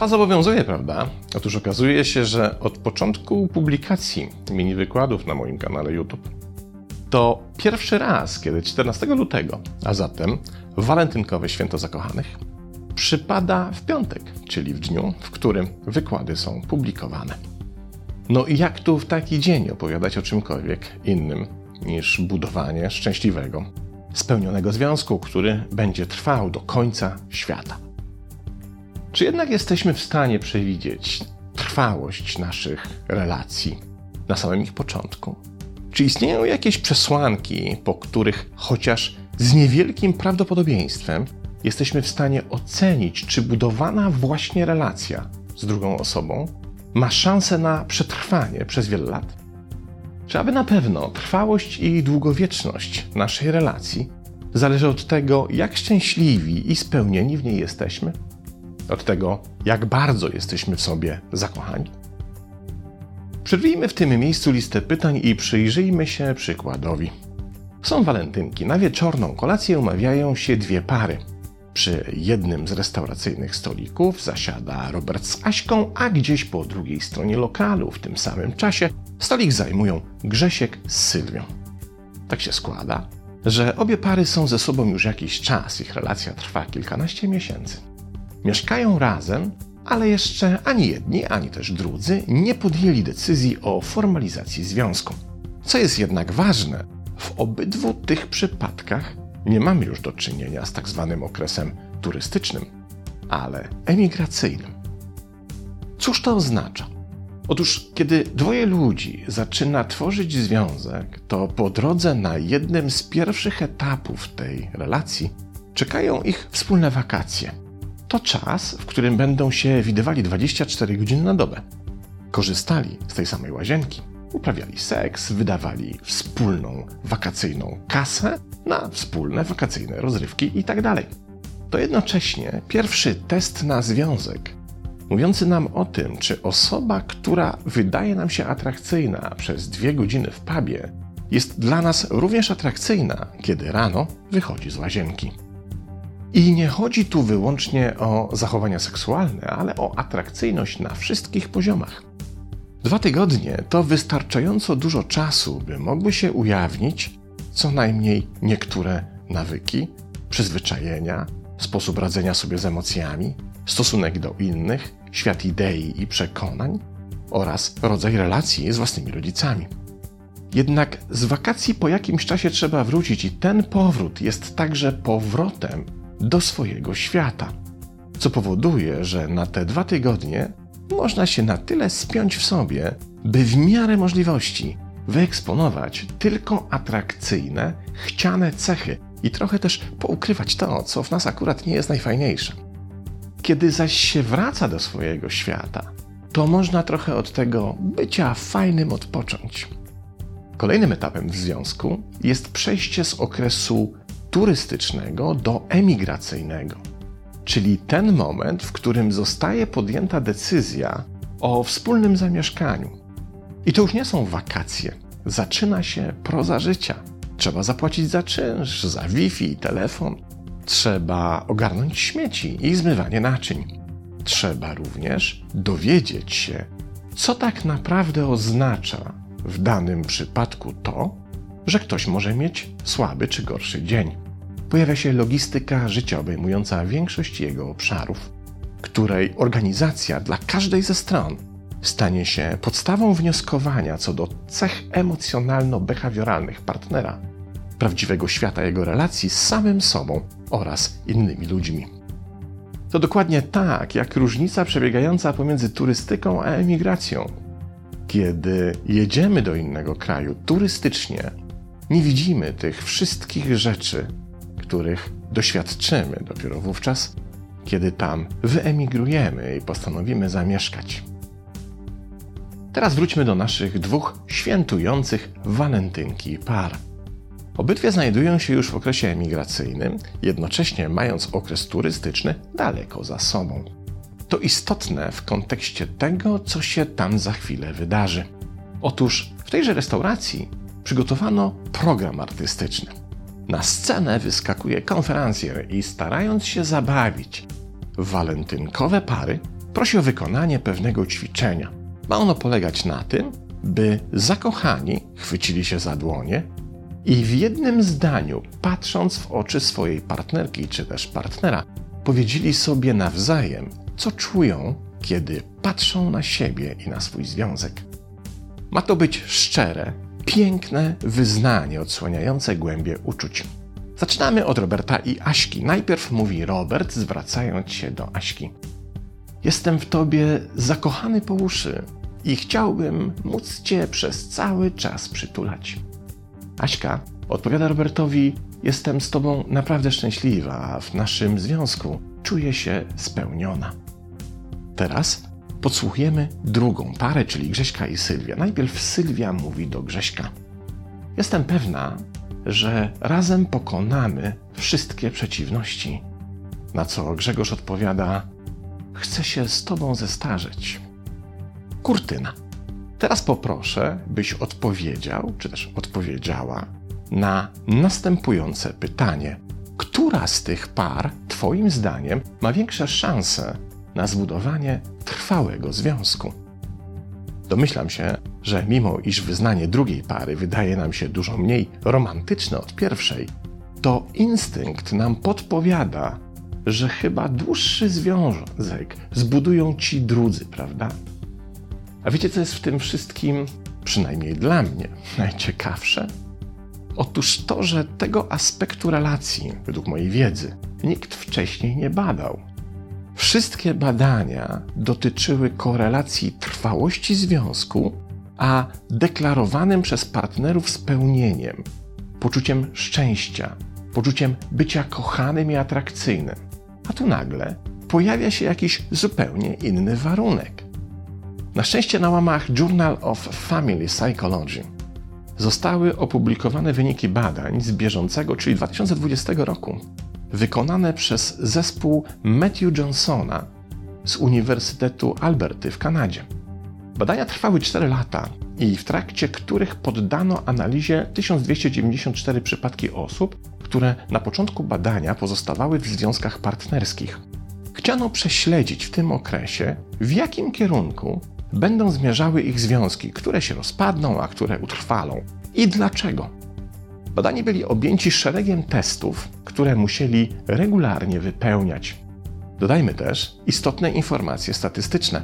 Data zobowiązuje, prawda? Otóż okazuje się, że od początku publikacji mini wykładów na moim kanale YouTube to pierwszy raz, kiedy 14 lutego, a zatem walentynkowe święto zakochanych, przypada w piątek, czyli w dniu, w którym wykłady są publikowane. No i jak tu w taki dzień opowiadać o czymkolwiek innym niż budowanie szczęśliwego, spełnionego związku, który będzie trwał do końca świata? Czy jednak jesteśmy w stanie przewidzieć trwałość naszych relacji na samym ich początku? Czy istnieją jakieś przesłanki, po których chociaż z niewielkim prawdopodobieństwem jesteśmy w stanie ocenić, czy budowana właśnie relacja z drugą osobą ma szansę na przetrwanie przez wiele lat? Czy aby na pewno trwałość i długowieczność naszej relacji zależy od tego, jak szczęśliwi i spełnieni w niej jesteśmy? Od tego, jak bardzo jesteśmy w sobie zakochani? Przerwijmy w tym miejscu listę pytań i przyjrzyjmy się przykładowi. Są walentynki. Na wieczorną kolację umawiają się dwie pary. Przy jednym z restauracyjnych stolików zasiada Robert z Aśką, a gdzieś po drugiej stronie lokalu w tym samym czasie stolik zajmują Grzesiek z Sylwią. Tak się składa, że obie pary są ze sobą już jakiś czas, ich relacja trwa kilkanaście miesięcy. Mieszkają razem, ale jeszcze ani jedni, ani też drudzy nie podjęli decyzji o formalizacji związku. Co jest jednak ważne, w obydwu tych przypadkach nie mamy już do czynienia z tak zwanym okresem turystycznym, ale emigracyjnym. Cóż to oznacza? Otóż, kiedy dwoje ludzi zaczyna tworzyć związek, to po drodze na jednym z pierwszych etapów tej relacji czekają ich wspólne wakacje. To czas, w którym będą się widywali 24 godziny na dobę. Korzystali z tej samej łazienki, uprawiali seks, wydawali wspólną wakacyjną kasę na wspólne wakacyjne rozrywki itd. Tak to jednocześnie pierwszy test na związek, mówiący nam o tym, czy osoba, która wydaje nam się atrakcyjna przez dwie godziny w pubie, jest dla nas również atrakcyjna, kiedy rano wychodzi z łazienki. I nie chodzi tu wyłącznie o zachowania seksualne, ale o atrakcyjność na wszystkich poziomach. Dwa tygodnie to wystarczająco dużo czasu, by mogły się ujawnić co najmniej niektóre nawyki, przyzwyczajenia, sposób radzenia sobie z emocjami, stosunek do innych, świat idei i przekonań oraz rodzaj relacji z własnymi rodzicami. Jednak z wakacji po jakimś czasie trzeba wrócić, i ten powrót jest także powrotem do swojego świata, co powoduje, że na te dwa tygodnie można się na tyle spiąć w sobie, by w miarę możliwości wyeksponować tylko atrakcyjne, chciane cechy i trochę też poukrywać to, co w nas akurat nie jest najfajniejsze. Kiedy zaś się wraca do swojego świata, to można trochę od tego bycia fajnym odpocząć. Kolejnym etapem w związku jest przejście z okresu turystycznego do emigracyjnego, czyli ten moment, w którym zostaje podjęta decyzja o wspólnym zamieszkaniu. I to już nie są wakacje. Zaczyna się proza życia. Trzeba zapłacić za czynsz, za Wi-Fi, telefon. Trzeba ogarnąć śmieci i zmywanie naczyń. Trzeba również dowiedzieć się, co tak naprawdę oznacza w danym przypadku to, że ktoś może mieć słaby czy gorszy dzień. Pojawia się logistyka życia obejmująca większość jego obszarów, której organizacja dla każdej ze stron stanie się podstawą wnioskowania co do cech emocjonalno-behawioralnych partnera, prawdziwego świata jego relacji z samym sobą oraz innymi ludźmi. To dokładnie tak, jak różnica przebiegająca pomiędzy turystyką a emigracją. Kiedy jedziemy do innego kraju turystycznie, nie widzimy tych wszystkich rzeczy, których doświadczymy dopiero wówczas, kiedy tam wyemigrujemy i postanowimy zamieszkać. Teraz wróćmy do naszych dwóch świętujących walentynki par. Obydwie znajdują się już w okresie emigracyjnym, jednocześnie mając okres turystyczny daleko za sobą. To istotne w kontekście tego, co się tam za chwilę wydarzy. Otóż w tejże restauracji przygotowano program artystyczny. Na scenę wyskakuje konferencjer i starając się zabawić walentynkowe pary, prosi o wykonanie pewnego ćwiczenia. Ma ono polegać na tym, by zakochani chwycili się za dłonie i w jednym zdaniu, patrząc w oczy swojej partnerki czy też partnera, powiedzieli sobie nawzajem, co czują, kiedy patrzą na siebie i na swój związek. Ma to być szczere, piękne wyznanie odsłaniające głębie uczuć. Zaczynamy od Roberta i Aśki. Najpierw mówi Robert, zwracając się do Aśki. Jestem w tobie zakochany po uszy i chciałbym móc cię przez cały czas przytulać. Aśka odpowiada Robertowi: Jestem z tobą naprawdę szczęśliwa, a w naszym związku czuję się spełniona. Teraz podsłuchujemy drugą parę, czyli Grześka i Sylwia. Najpierw Sylwia mówi do Grześka: Jestem pewna, że razem pokonamy wszystkie przeciwności. Na co Grzegorz odpowiada: Chcę się z tobą zestarzeć. Kurtyna. Teraz poproszę, byś odpowiedział, czy też odpowiedziała na następujące pytanie. Która z tych par, Twoim zdaniem, ma większe szanse na zbudowanie trwałego związku? Domyślam się, że mimo iż wyznanie drugiej pary wydaje nam się dużo mniej romantyczne od pierwszej, to instynkt nam podpowiada, że chyba dłuższy związek zbudują ci drudzy, prawda? A wiecie, co jest w tym wszystkim, przynajmniej dla mnie, najciekawsze? Otóż to, że tego aspektu relacji, według mojej wiedzy, nikt wcześniej nie badał. Wszystkie badania dotyczyły korelacji trwałości związku, a deklarowanym przez partnerów spełnieniem, poczuciem szczęścia, poczuciem bycia kochanym i atrakcyjnym. A tu nagle pojawia się jakiś zupełnie inny warunek. Na szczęście na łamach Journal of Family Psychology zostały opublikowane wyniki badań z bieżącego, czyli 2020 roku, wykonane przez zespół Matthew Johnsona z Uniwersytetu Alberty w Kanadzie. Badania trwały 4 lata i w trakcie których poddano analizie 1294 przypadki osób, które na początku badania pozostawały w związkach partnerskich. Chciano prześledzić w tym okresie, w jakim kierunku będą zmierzały ich związki, które się rozpadną, a które utrwalą. I dlaczego? Badani byli objęci szeregiem testów, które musieli regularnie wypełniać. Dodajmy też istotne informacje statystyczne.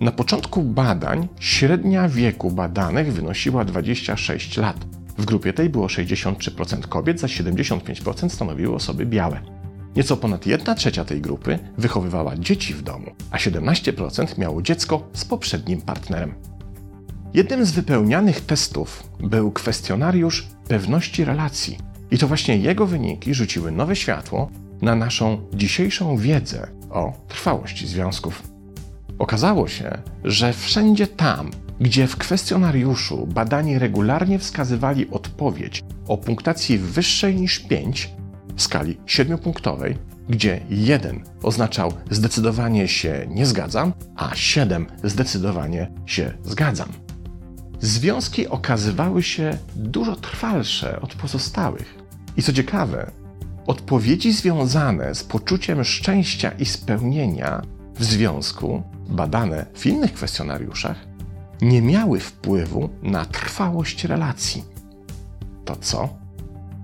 Na początku badań średnia wieku badanych wynosiła 26 lat. W grupie tej było 63% kobiet, zaś 75% stanowiły osoby białe. Nieco ponad 1 trzecia tej grupy wychowywała dzieci w domu, a 17% miało dziecko z poprzednim partnerem. Jednym z wypełnianych testów był kwestionariusz pewności relacji, i to właśnie jego wyniki rzuciły nowe światło na naszą dzisiejszą wiedzę o trwałości związków. Okazało się, że wszędzie tam, gdzie w kwestionariuszu badani regularnie wskazywali odpowiedź o punktacji wyższej niż 5 w skali 7-punktowej, gdzie 1 oznaczał zdecydowanie się nie zgadzam, a 7 zdecydowanie się zgadzam. Związki okazywały się dużo trwalsze od pozostałych. I co ciekawe, odpowiedzi związane z poczuciem szczęścia i spełnienia w związku, badane w innych kwestionariuszach, nie miały wpływu na trwałość relacji. To co?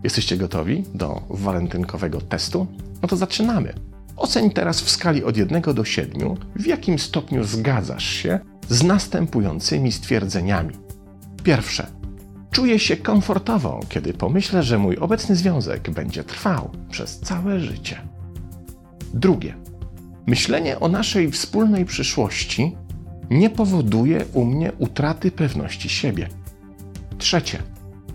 Jesteście gotowi do walentynkowego testu? No to zaczynamy. Oceń teraz w skali od 1 do 7, w jakim stopniu zgadzasz się z następującymi stwierdzeniami. Pierwsze. Czuję się komfortowo, kiedy pomyślę, że mój obecny związek będzie trwał przez całe życie. Drugie. Myślenie o naszej wspólnej przyszłości nie powoduje u mnie utraty pewności siebie. Trzecie.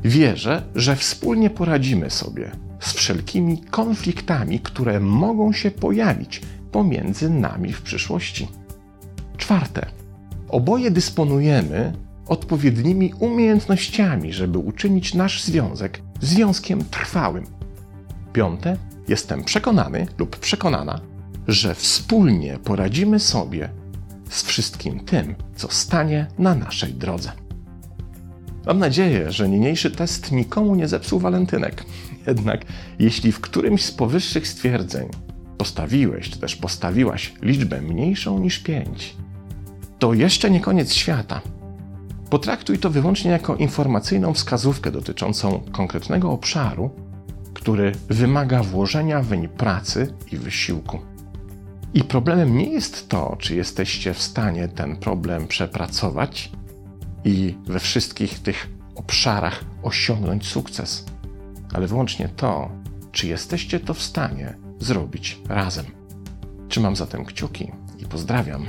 Wierzę, że wspólnie poradzimy sobie z wszelkimi konfliktami, które mogą się pojawić pomiędzy nami w przyszłości. Czwarte. Oboje dysponujemy odpowiednimi umiejętnościami, żeby uczynić nasz związek związkiem trwałym. Piąte. Jestem przekonany lub przekonana, że wspólnie poradzimy sobie z wszystkim tym, co stanie na naszej drodze. Mam nadzieję, że niniejszy test nikomu nie zepsuł walentynek. Jednak jeśli w którymś z powyższych stwierdzeń postawiłeś, czy też postawiłaś liczbę mniejszą niż 5, to jeszcze nie koniec świata. Potraktuj to wyłącznie jako informacyjną wskazówkę dotyczącą konkretnego obszaru, który wymaga włożenia weń pracy i wysiłku. I problemem nie jest to, czy jesteście w stanie ten problem przepracować i we wszystkich tych obszarach osiągnąć sukces, ale wyłącznie to, czy jesteście to w stanie zrobić razem. Trzymam zatem kciuki i pozdrawiam.